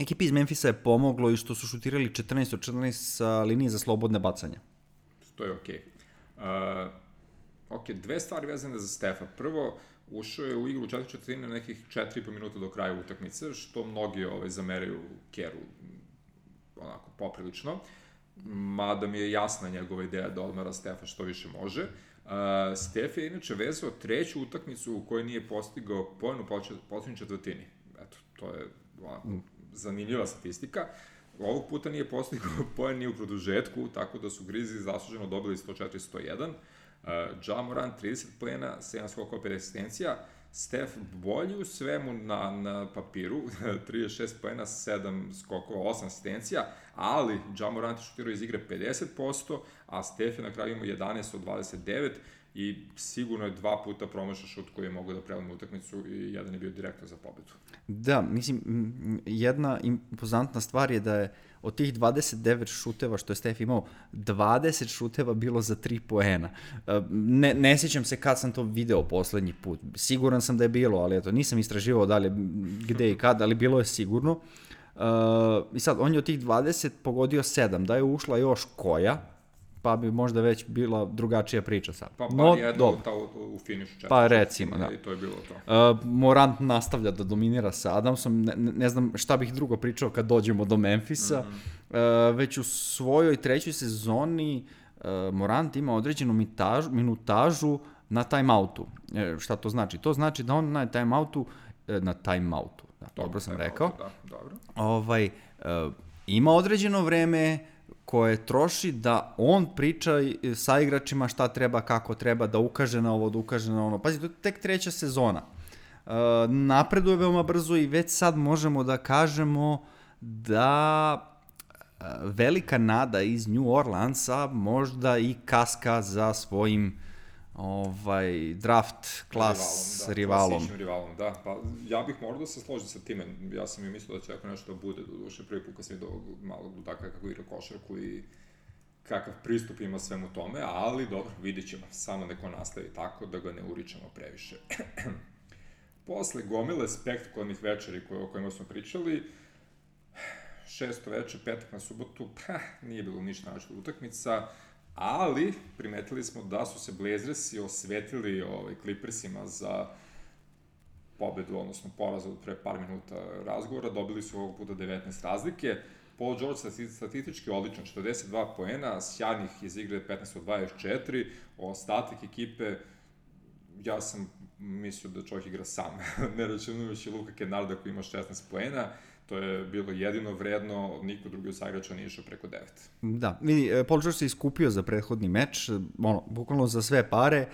ekipi iz Memfisa je pomoglo i što su šutirali 14 od 14 sa linije za slobodne bacanja. To je okej. Okay. Uh, ok, dve stvari vezane za Stefa. Prvo, ušao je u igru u četiri četvrtine nekih 4,5 minuta do kraja utakmice, što mnogi ovaj, zameraju Keru onako poprilično. Mada mi je jasna njegova ideja da odmara Stefa što više može. Uh, Uh, Stef je inače vezao treću utakmicu u kojoj nije postigao pojen u poslednjoj četvrtini. Eto, to je ovako, zanimljiva statistika. Ovog puta nije postigao pojen ni u produžetku, tako da su Grizi zasluženo dobili 104-101. Uh, ja Moran 30 plena, 7 skokova 50 asistencija. Stef bolji u svemu na, na papiru, 36 pojena, 7 skokova, 8 asistencija, ali Jamorant šutirao iz igre 50%, a Stef je na kraju imao 11 od 29 i sigurno je dva puta promašao šut koji je mogao da prelome utakmicu i jedan je bio direktno za pobedu. Da, mislim, jedna impozantna stvar je da je od tih 29 šuteva što je Stef imao, 20 šuteva bilo za 3 poena. E, ne, ne sjećam se kad sam to video poslednji put. Siguran sam da je bilo, ali eto, nisam istraživao dalje gde i kad, ali bilo je sigurno. Uh, I sad, on je od tih 20 pogodio 7, da je ušla još koja, pa bi možda već bila drugačija priča sad. Pa, pa no, jedno dobro. ta u, u finišu četvrta. Pa recimo, da. I to je bilo to. Uh, Morant nastavlja da dominira sa Adamsom, ne, ne znam šta bih drugo pričao kad dođemo do Memfisa. Mm -hmm. uh, već u svojoj trećoj sezoni uh, Morant ima određenu minutažu, minutažu na timeoutu. E, šta to znači? To znači da on na timeoutu, na timeoutu, da, dobro, dobro sam rekao. Da, dobro. Ovaj, uh, ima određeno vreme, koje troši da on priča sa igračima šta treba, kako treba, da ukaže na ovo, da ukaže na ono. Pazi, to je tek treća sezona. Uh, napreduje veoma brzo i već sad možemo da kažemo da uh, velika nada iz New Orleansa možda i kaska za svojim ovaj, draft klas rivalom. Da, rivalom, da. Pa, ja bih morao da se složim sa time. Ja sam i mislio da će tako nešto da bude, do duše prvi put kad sam vidio malog ludaka kako igra košarku i kakav pristup ima svemu tome, ali dobro, vidit ćemo, samo neko nastavi tako da ga ne uričamo previše. Posle gomile spektakularnih večeri koje, o kojima smo pričali, šesto veče, petak na subotu, pa, nije bilo ništa našto utakmica, ali primetili smo da su se Blazersi osvetili ovaj, Clippersima za pobedu, odnosno poraz od pre par minuta razgovora, dobili su ovog puta 19 razlike, Paul George statistički odličan, 42 poena, sjajnih iz igre 15 od 24, ostatak ekipe, ja sam mislio da čovjek igra sam, ne računujući Luka Kenarda koji ima 16 poena, to je bilo jedino vredno, niko drugi od saigrača nije išao preko 9. Da, vidi, e, Paul George se iskupio za prethodni meč, ono, bukvalno za sve pare,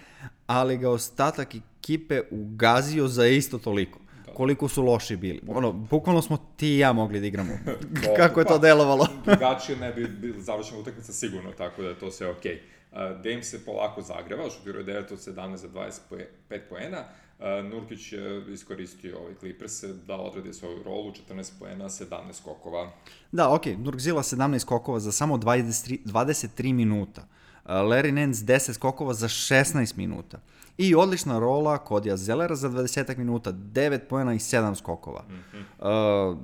ali ga ostatak ekipe ugazio za isto toliko da. koliko su loši bili. Ono, bukvalno smo ti i ja mogli da igramo. to, Kako je to pa, delovalo? drugačije ne bi bila završena utakmica sigurno, tako da je to sve okej. Okay. Uh, Dame se polako zagreva, šutirao je 9 od 17 za 25 poena, Nurkić je iskoristio ovaj Clippers da odradi svoju rolu, 14 poena, 17 skokova. Da, ok, Nurkzila 17 skokova za samo 23, 23 minuta. Larry Nance 10 skokova za 16 minuta. I odlična rola Kodija Zelera za 20 minuta, 9 poena i 7 skokova. Mm -hmm. uh,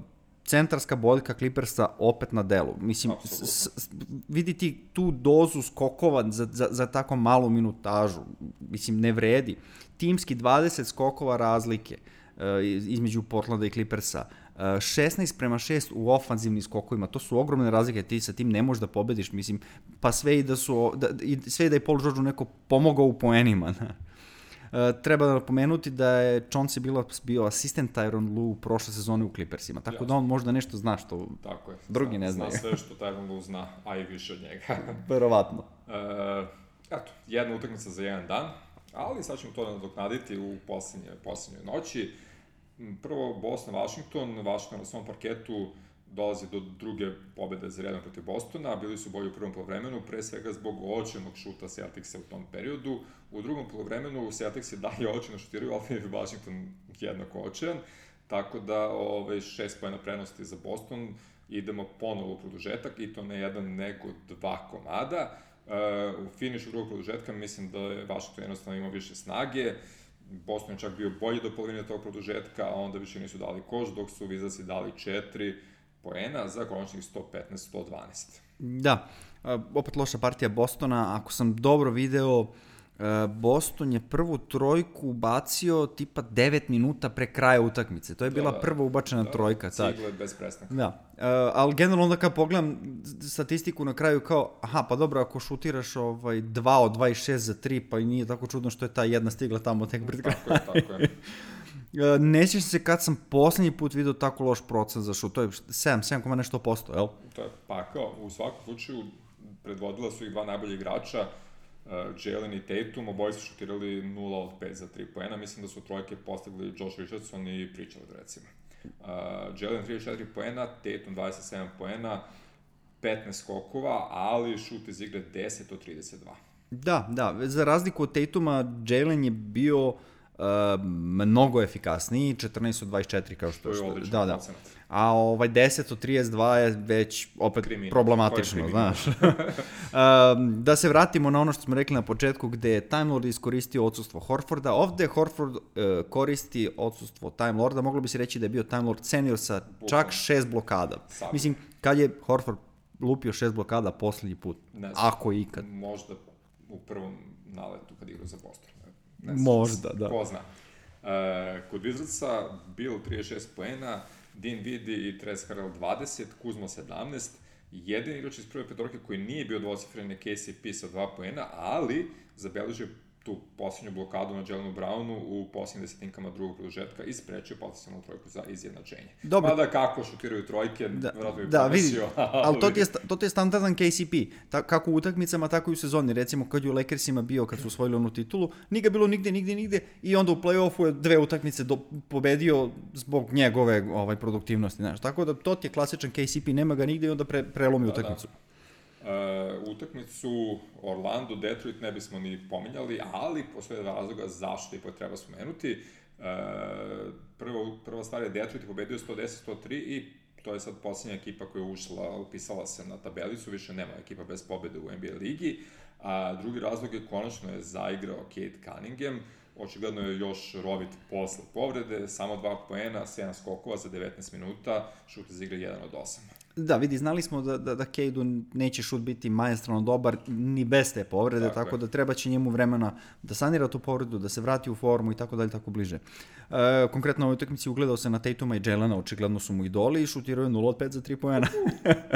centarska boljka Clippersa opet na delu. Mislim, s, s, vidi ti tu dozu skokova za, za, za tako malu minutažu. Mislim, ne vredi. Timski 20 skokova razlike uh, između Portlanda i Clippersa. Uh, 16 prema 6 u ofanzivnim skokovima, to su ogromne razlike, ti sa tim ne možeš da pobediš, mislim, pa sve i da su, da, i, sve i da je Paul George neko pomogao u poenima, Uh, treba da napomenuti da je Chauncey bilo, bio asistent Tyron Lu prošle sezone u Clippersima, tako Jasne. da on možda nešto zna što tako je. drugi zna, ne znaju. Zna sve što Tyron Lu zna, a i više od njega. Verovatno. Uh, eto, jedna utakmica za jedan dan, ali sad ćemo to nadoknaditi u poslednje, poslednje noći. Prvo Boston, Washington, Washington na svom parketu dolazi do druge pobede za redom protiv Bostona, bili su bolji u prvom polovremenu, pre svega zbog očenog šuta Celticsa u tom periodu. U drugom polovremenu Celtics je dalje očeno šutiraju, ali Washington jednako očean, tako da ove, ovaj, šest pojena prenosti za Boston, idemo ponovo u produžetak i to ne jedan nego dva komada. Uh, u finišu drugog produžetka mislim da je Washington jednostavno imao više snage, Boston je čak bio bolji do polovine tog produžetka, a onda više nisu dali koš, dok su Vizasi dali četiri, poena za konačnih 115-112. Da, opet loša partija Bostona, ako sam dobro video, Boston je prvu trojku bacio tipa 9 minuta pre kraja utakmice. To je bila da, prva ubačena da, trojka. Cigle bez prestanka. Da, uh, ali generalno onda kad pogledam statistiku na kraju kao, aha, pa dobro, ako šutiraš ovaj, 2 od 26 za 3, pa nije tako čudno što je ta jedna stigla tamo tek pred krajem. Tako je, tako je. Uh, nećeš se kad sam poslednji put video tako loš procent za šut, to je 7, 7, nešto posto, jel? To je, pa kao, u svakom slučaju predvodila su ih dva najbolji igrača, uh, Jalen i Tatum, oboji su šutirali 0 od 5 za 3 poena, mislim da su trojke postigli Josh Richardson i Pritchard, recimo. Uh, Jalen 34 poena, Tatum 27 poena, 15 skokova, ali šut iz igre 10 od 32. Da, da, za razliku od Tatuma, Jalen je bio uh, Uh, mnogo efikasniji, 14 od 24 kao što... To je odlično. Da, da. A ovaj 10 od 32 je već opet kriminal. problematično, znaš. uh, da se vratimo na ono što smo rekli na početku, gde je Time Lord iskoristio odsustvo Horforda. Ovde Horford uh, koristi odsustvo Time Lorda, moglo bi se reći da je bio Time Lord senior sa čak šest blokada. Sad. Mislim, kad je Horford lupio šest blokada poslednji put? Ne znam. Ako ikad. Možda u prvom naletu kad igra za Boston. Ne Možda, da. Ko zna. Uh, kod Wizardsa Bill 36 poena, Dean Vidi i Tres Harrell 20, Kuzma 17, jedini igrač iz prve petorke koji nije bio dvocifren je KCP sa 2 poena, ali zabeležio tu posljednju blokadu na Jelenu Brownu u posljednjim desetinkama drugog produžetka i sprečio potencijalnu trojku za izjednačenje. Dobro. Mada kako šutiraju trojke, da, vratno bi da, vidi, ali to ti, je, to ti je standardan KCP, ta, kako u utakmicama, tako i u sezoni. Recimo, kad je u Lakersima bio, kad su osvojili onu titulu, nije bilo nigde, nigde, nigde i onda u play-offu je dve utakmice do, pobedio zbog njegove ovaj, produktivnosti. Znaš. Tako da to ti je klasičan KCP, nema ga nigde i onda pre, prelomi da, da. utakmicu. Da. Uh, utakmicu Orlando, Detroit ne bismo ni pominjali, ali postoje razloga zašto ipak treba spomenuti. Uh, prva, prva stvar je Detroit je pobedio 110-103 i to je sad posljednja ekipa koja je ušla, upisala se na tabelicu, više nema ekipa bez pobede u NBA ligi. A drugi razlog je konačno je zaigrao Kate Cunningham, očigledno je još rovit posle povrede, samo dva poena, 7 skokova za 19 minuta, šut iz igre 1 od 8. Da, vidi, znali smo da, da, da Kejdu neće šut biti majestralno dobar ni bez te povrede, tako, tako da treba će njemu vremena da sanira tu povredu, da se vrati u formu i tako dalje, tako bliže. E, konkretno u ovoj utakmici ugledao se na Tatuma i Jelena, očigledno su mu idoli i šutirao je 0 od 5 za 3 poena.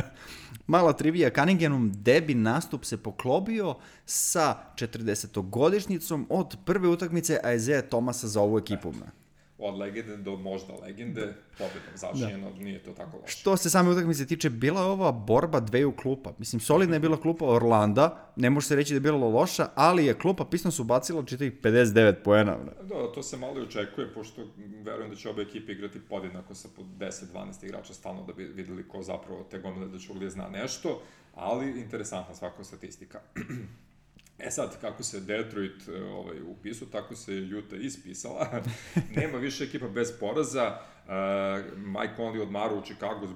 Mala trivija, Cunninghamom debi nastup se poklopio sa 40-godišnjicom od prve utakmice Isaiah Tomasa za ovu ekipu. Da od legende do možda legende, pobedom začinjeno, da. nije to tako loše. Što se same utakmice tiče, bila je ova borba dveju klupa. Mislim, solidna je bila klupa Orlanda, ne može se reći da je bila loša, ali je klupa Pistons ubacila čitavih 59 poena. Da, to se malo i očekuje, pošto verujem da će obe ekipe igrati podjednako sa po 10-12 igrača stalno da bi videli ko zapravo te gomile da će zna nešto, ali interesantna svaka statistika. E sad, kako se Detroit e, ovaj, upisao, tako se Utah ispisala. Nema više ekipa bez poraza. Uh, Mike Conley odmaru u Chicago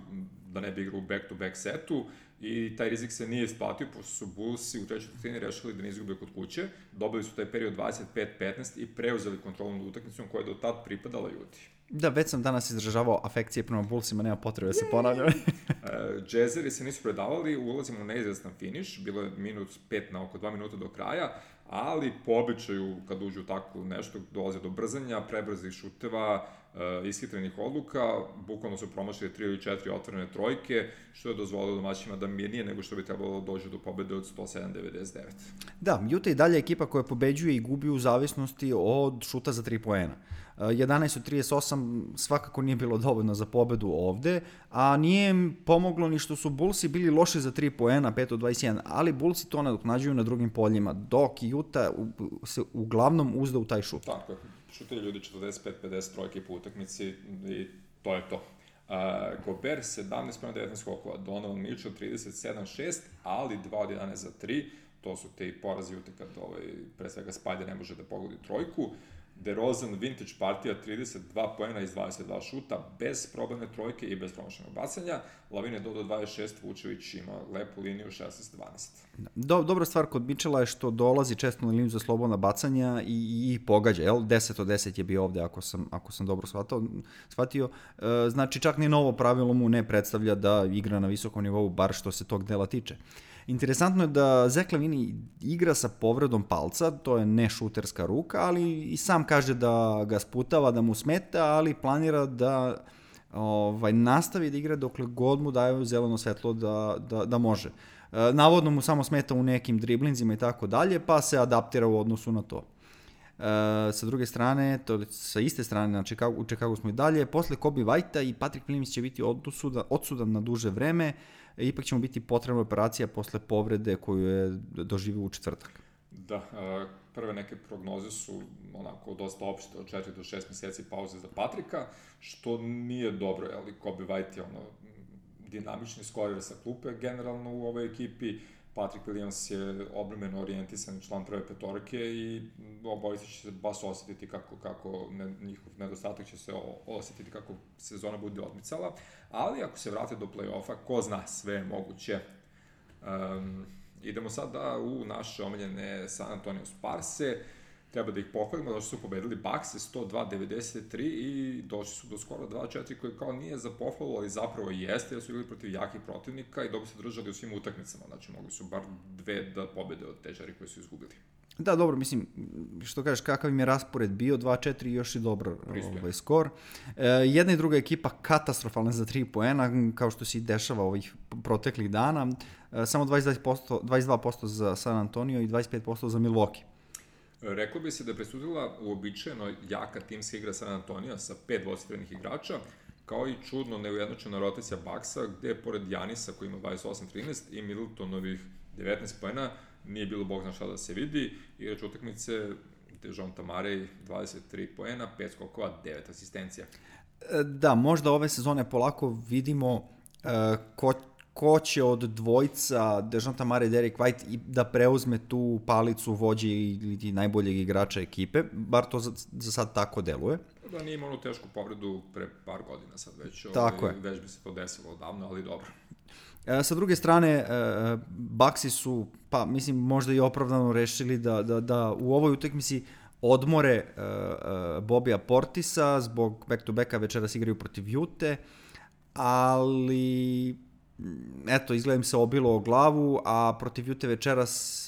da ne bi igrao u back-to-back setu i taj rizik se nije isplatio, pošto su Bullsi u trećoj četvrtini rešili da ne izgube kod kuće, dobili su taj period 25-15 i preuzeli kontrolu nad utakmicom koja je do tad pripadala Juti. Da, već sam danas izražavao afekcije prema Bullsima, nema potrebe da se ponavljam. uh, Jazzeri se nisu predavali, ulazimo u neizvestan finish, bilo je minut pet na oko dva minuta do kraja, ali po običaju kad uđu tako nešto dolaze do brzanja, prebrzih šuteva, uh, ishitrenih odluka, bukvalno su promašili tri ili četiri otvorene trojke, što je dozvolilo domaćima da mirnije nego što bi trebalo da dođe do pobede od 107-99. Da, Utah je dalje ekipa koja pobeđuje i gubi u zavisnosti od šuta za 3 poena. 11 od 38 svakako nije bilo dovoljno za pobedu ovde, a nije im pomoglo ni što su Bullsi bili loši za 3 poena, 5 od 21, ali Bullsi to nadoknađuju na drugim poljima, dok Utah se uglavnom uzda u taj šut. Tako je, šutili ljudi 45-50 trojke po utakmici i to je to. Uh, Gober 17 prema 19 skokova, Donovan Mitchell 37-6, ali 2 od 11 za 3, to su te porazi ute kad ovaj, pre svega Spajder ne može da pogodi trojku. Uh, DeRozan vintage partija 32 poena iz 22 šuta, bez probane trojke i bez promašenog bacanja. Lavine do 26, Vučević ima lepu liniju 16-12. Do, dobra stvar kod Mičela je što dolazi često na liniju za slobodna bacanja i, i, pogađa, jel? 10 od 10 je bio ovde, ako sam, ako sam dobro shvatao, shvatio. E, znači, čak ni novo pravilo mu ne predstavlja da igra na visokom nivou, bar što se tog dela tiče. Interesantno je da Zach Lavini igra sa povredom palca, to je ne šuterska ruka, ali i sam kaže da ga sputava, da mu smeta, ali planira da ovaj, nastavi da igra dokle god mu daju zeleno svetlo da, da, da može. E, navodno mu samo smeta u nekim driblinzima i tako dalje, pa se adaptira u odnosu na to. Uh, sa druge strane, to sa iste strane, na Chicago, u Chicago smo i dalje, posle Kobe White-a i Patrick Williams će biti odsudan, odsudan na duže vreme, E, ipak će mu biti potrebna operacija posle povrede koju je doživio u četvrtak. Da, prve neke prognoze su onako dosta opšte od 4 do 6 meseci pauze za Patrika, što nije dobro, ali Kobe White je ono dinamični skorer sa klupe generalno u ovoj ekipi, Patrick Williams je obrmeno orijentisan član prve petorke i obojice će se baš osetiti kako, kako ne, njihov nedostatak će se osetiti kako sezona bude odmicala, ali ako se vrate do play-offa, ko zna, sve je moguće. Um, idemo sada u naše omiljene San Antonio Sparse. Uh, treba da ih pohvalimo, što su pobedili Bakse 102-93 i došli su do skoro 2-4 koji kao nije za pohvalu, ali zapravo jeste, jer su igrali protiv jakih protivnika i dobro se držali u svim utakmicama, znači mogli su bar dve da pobede od te četiri koje su izgubili. Da, dobro, mislim, što kažeš, kakav im je raspored bio, 2-4 još i dobro ovaj, skor. E, jedna i druga ekipa katastrofalna za 3 poena, kao što se i dešava ovih proteklih dana. E, samo 22%, 22% za San Antonio i 25% za Milwaukee. Reklo bi se da je presudila uobičajeno jaka timska igra San Antonija sa pet dvosifrenih igrača, kao i čudno neujednačena rotacija Baksa, gde pored Janisa koji ima 28-13 i Middletonovih 19 pojena, nije bilo bog zna šta da se vidi. Igrač utakmice Dejon Tamarej 23 poena, 5 skokova, 9 asistencija. E, da, možda ove sezone polako vidimo uh, ko ko će od dvojca Dejonta Mare i Derek White i da preuzme tu palicu vođe ili najboljeg igrača ekipe, bar to za, za sad tako deluje. Da nije imao onu tešku povredu pre par godina sad već. Tako ovaj, je. Već bi se to desilo odavno, ali dobro. E, sa druge strane, e, Baksi su, pa mislim, možda i opravdano rešili da, da, da u ovoj utakmici odmore e, e, Bobija Portisa zbog back-to-backa večeras igraju protiv Jute, ali eto, izgleda im se obilo o glavu, a protiv Jute večeras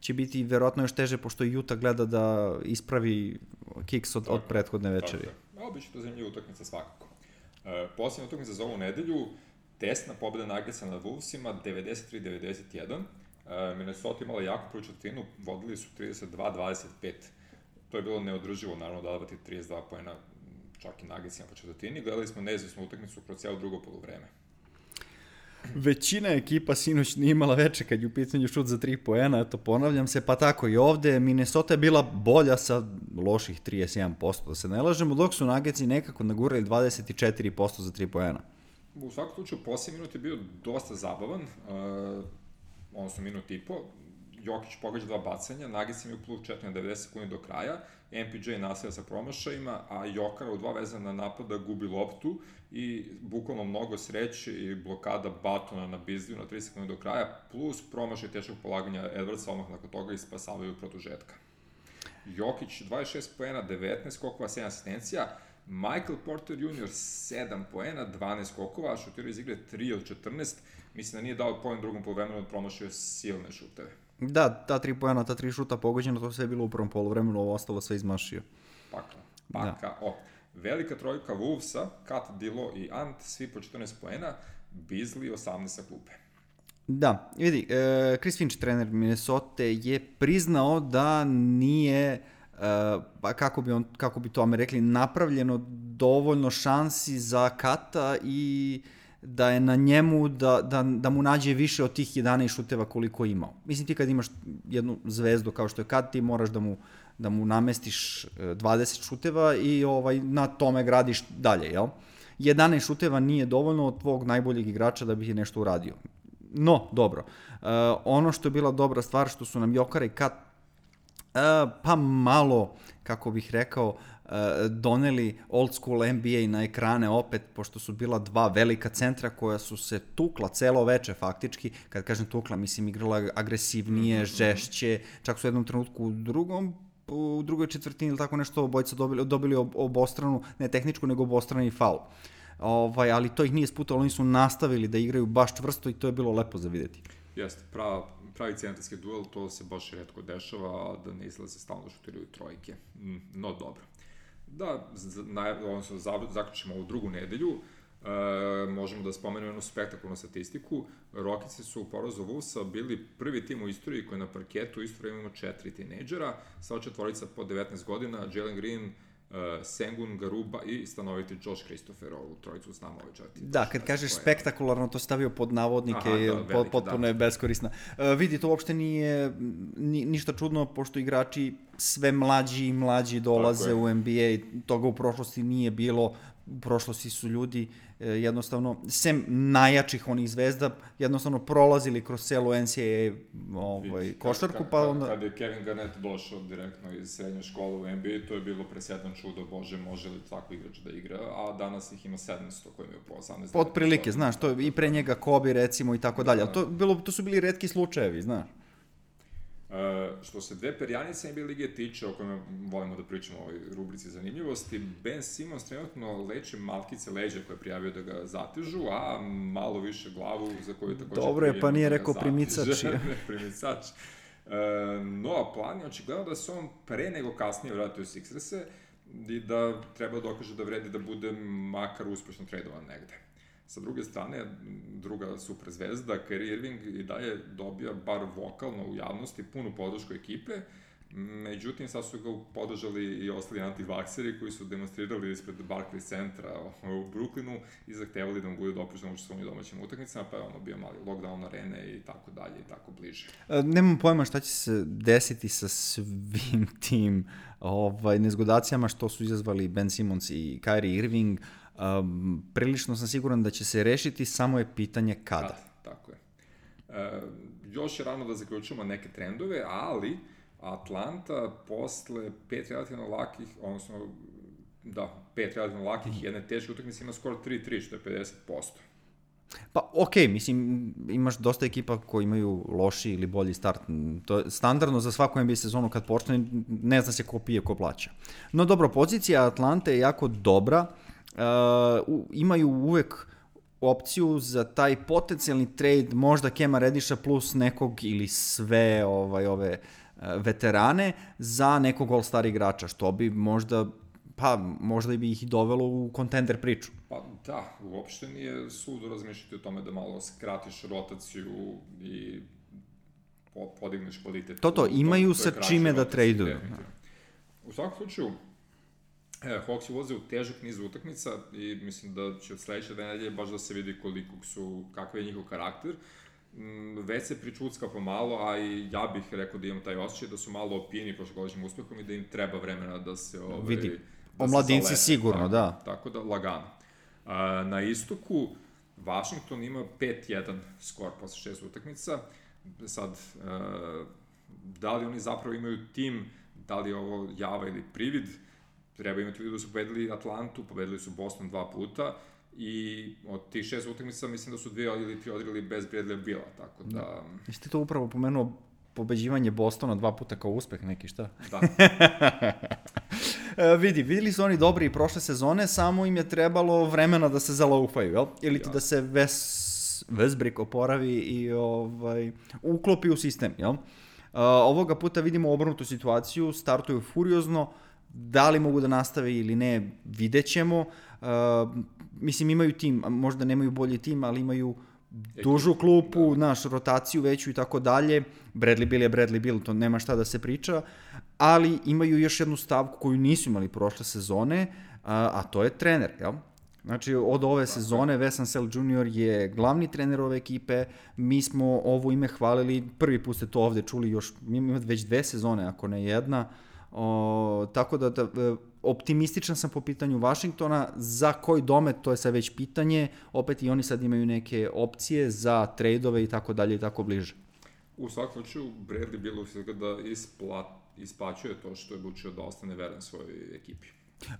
će biti verovatno još teže, pošto Juta gleda da ispravi kiks od, od prethodne večeri. Tako je. A, biće to zanimljiva utakmica svakako. E, posljednja utakmica za ovu nedelju, tesna pobjeda Nuggetsa nad Wolvesima, 93-91. E, Minnesota imala jako prvu četvrtinu, vodili su 32-25. To je bilo neodrživo, naravno, dodavati 32 pojena čak i Nuggetsima po četvrtini. Gledali smo neizvisnu utakmicu kroz cijelo drugo polovreme. Većina ekipa sinoć nije imala veče kad je u pitanju šut za 3 poena, eto ponavljam se, pa tako i ovde. Minnesota je bila bolja sa loših 31%, da se ne lažemo, dok su Nuggetsi nekako nagurali 24% za 3 poena. U svakom slučaju, posljednji minut je bio dosta zabavan, uh, odnosno minut i po. Jokić pogađa dva bacanja, Nuggets imaju plus 4 na 90 sekundi do kraja, MPJ nastavlja sa promašajima, a Jokara u dva vezana napada gubi loptu i bukvalno mnogo sreće i blokada Batona na Bizliju na 30 sekundi do kraja, plus promašaj teškog polaganja Edwardsa odmah nakon toga i spasavaju produžetka. Jokić 26 poena, 19 skokova, 7 asistencija, Michael Porter Jr. 7 poena, 12 skokova, šutirao iz igre 3 od 14, mislim da nije dao poen drugom polovremenu, promašio silne šuteve. Da, ta tri pojena, ta tri šuta pogođena, to sve je bilo u prvom polovremenu, ovo ostalo sve izmašio. Paka, paka, da. o. Velika trojka Wolvesa, Kat, Dilo i Ant, svi po 14 poena, Beasley 18 sa klupe. Da, vidi, e, Chris Finch, trener Minnesota, je priznao da nije, e, pa kako bi, on, kako bi to ame rekli, napravljeno dovoljno šansi za Kata i da je na njemu da, da, da mu nađe više od tih 11 šuteva koliko je imao. Mislim ti kad imaš jednu zvezdu kao što je Kat, ti moraš da mu da mu namestiš 20 šuteva i ovaj na tome gradiš dalje, jel? 11 šuteva nije dovoljno od tvog najboljeg igrača da bi ti nešto uradio. No, dobro. Uh, ono što je bila dobra stvar što su nam Jokara i Kat uh, pa malo, kako bih rekao, uh, doneli old school NBA na ekrane opet, pošto su bila dva velika centra koja su se tukla celo veče faktički, kad kažem tukla, mislim igrala agresivnije, žešće, čak su u jednom trenutku u drugom u drugoj četvrtini ili tako nešto obojca dobili, dobili obostranu, ne tehničku, nego obostrani faul. Ovaj, ali to ih nije sputalo, oni su nastavili da igraju baš čvrsto i to je bilo lepo za videti. Jeste, prava, pravi centarski duel, to se baš redko dešava, da ne izlaze stalno da šutiraju trojke. Mm, no dobro. Da, na, odnosno, zaključimo ovu drugu nedelju. E, možemo da spomenemo jednu spektakulnu statistiku. Rokice su u porazu Vulsa bili prvi tim u istoriji koji na parketu isto vreme ima četiri tinejdžera, sva četvorica po 19 godina, Jalen Green, uh, Sengun, Garuba i stanoviti Josh Christopher, ovu trojicu s nama ovaj četiri. Da, kad kažeš spektakularno, to stavio pod navodnike, Aha, da, veliki, potpuno da. je beskorisna. Uh, vidi, to uopšte nije ni, ništa čudno, pošto igrači sve mlađi i mlađi dolaze u NBA, toga u prošlosti nije bilo, u prošlosti su ljudi e, jednostavno, sem najjačih onih zvezda, jednostavno prolazili kroz celu NCAA ovaj, košarku, kad, pa onda... Kad je Kevin Garnett došao direktno iz srednje škole u NBA, to je bilo presedan čudo, bože, može li tako igrač da igra, a danas ih ima 700 koji imaju po 18. Pod prilike, znaš, to je i pre njega Kobe recimo i tako dalje, ali to, bilo, to su bili redki slučajevi, znaš. Uh, što se dve perjanice NBA lige tiče, o kojima volimo da pričamo u ovoj rubrici zanimljivosti, Ben Simmons trenutno leče malkice leđa koje je prijavio da ga zatežu, a malo više glavu za koju takođe... Dobro je, pa nije da rekao primicač. ne, primicač. Uh, no, a plan je očigledno da se on pre nego kasnije vratio Sixerse i da treba da dokaže da vredi da bude makar uspešno tradovan negde. Sa druge strane, druga super zvezda, Kyrie Irving i dalje dobija bar vokalno u javnosti punu podršku ekipe, Međutim, sad su ga podržali i ostali antivakseri koji su demonstrirali ispred Barclays centra u Brooklynu i zahtevali da mu bude dopušteno učestvovanje u domaćim utakmicama, pa je ono bio mali lockdown arene i tako dalje i tako bliže. E, nemam pojma šta će se desiti sa svim tim ovaj, nezgodacijama što su izazvali Ben Simmons i Kyrie Irving. Um, prilično sam siguran da će se rešiti, samo je pitanje kada. Kad, tako je. E, još je rano da zaključujemo neke trendove, ali Atlanta posle pet relativno lakih, odnosno da, pet relativno lakih i jedne teške utakmice ima skoro 3-3, što je 50%. Pa, okej, okay, mislim, imaš dosta ekipa koji imaju loši ili bolji start. To je standardno za svaku NBA sezonu kad počne, ne zna se ko pije, ko plaća. No dobro, pozicija Atlante je jako dobra. Uh, imaju uvek opciju za taj potencijalni trade, možda Kema Rediša plus nekog ili sve ovaj, ove uh, veterane za nekog all-star igrača, što bi možda pa možda bi ih dovelo u kontender priču. Pa da, uopšte nije sudo razmišljati o tome da malo skratiš rotaciju i podigneš kvalitet. To to, imaju sa čime da traduju. U svakom slučaju, E, Hawks ulaze u težak niz utakmica i mislim da će od sledeće nedelje baš da se vidi koliko su, kakav je njihov karakter. Mm, već se pričucka pomalo, a i ja bih rekao da imam taj osjećaj da su malo opijeni prošlogodišnjim uspehom i da im treba vremena da se... Ovaj, vidi, da omladinci sigurno, da. Tako da, lagano. A, na istoku, Washington ima 5-1 skor posle šest utakmica. Sad, a, da li oni zapravo imaju tim, da li je ovo java ili privid, treba imati vidu da su pobedili Atlantu, pobedili su Boston dva puta i od tih šest utakmica mislim da su dve ili tri odigrali bez Bradley Bila, tako da... da. Jeste ti to upravo pomenuo pobeđivanje Bostona dva puta kao uspeh neki, šta? Da. e, vidi, videli su oni dobri i prošle sezone, samo im je trebalo vremena da se zalaufaju, jel? Ili ti ja. da se Ves, Vesbrik oporavi i ovaj, uklopi u sistem, jel? Uh, ovoga puta vidimo obrnutu situaciju, startuju furiozno, da li mogu da nastave ili ne, vidjet ćemo. Uh, mislim, imaju tim, možda nemaju bolji tim, ali imaju dužu klupu, da. naš, rotaciju veću i tako dalje. Bradley Bill je Bradley Bill, to nema šta da se priča, ali imaju još jednu stavku koju nisu imali prošle sezone, a, a to je trener, jel? Znači, od ove sezone Vesan Sel Jr. je glavni trener ove ekipe, mi smo ovo ime hvalili, prvi put ste to ovde čuli još, mi imamo već dve sezone, ako ne jedna, o, tako da, da e, optimističan sam po pitanju Vašingtona, za koji domet to je sad već pitanje, opet i oni sad imaju neke opcije za trejdove i tako dalje i tako bliže. U svakom slučaju, Bradley bilo se da isplat, isplaćuje to što je odlučio da ostane veran svojoj ekipi.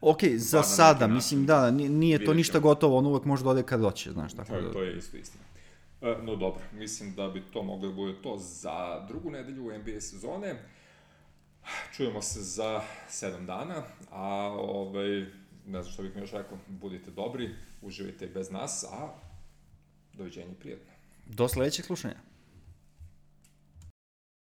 Ok, za sada, mislim da, nije to ništa gotovo, on uvek može da ode kad doće, znaš, tako da... To je isto istina. E, no dobro, mislim da bi to moglo da bude to za drugu nedelju NBA sezone. Čujemo se za 7 dana, a ovaj, ne znam što bih mi još rekao, budite dobri, uživajte bez nas, a doviđenje prijetno. Do sledećeg slušanja.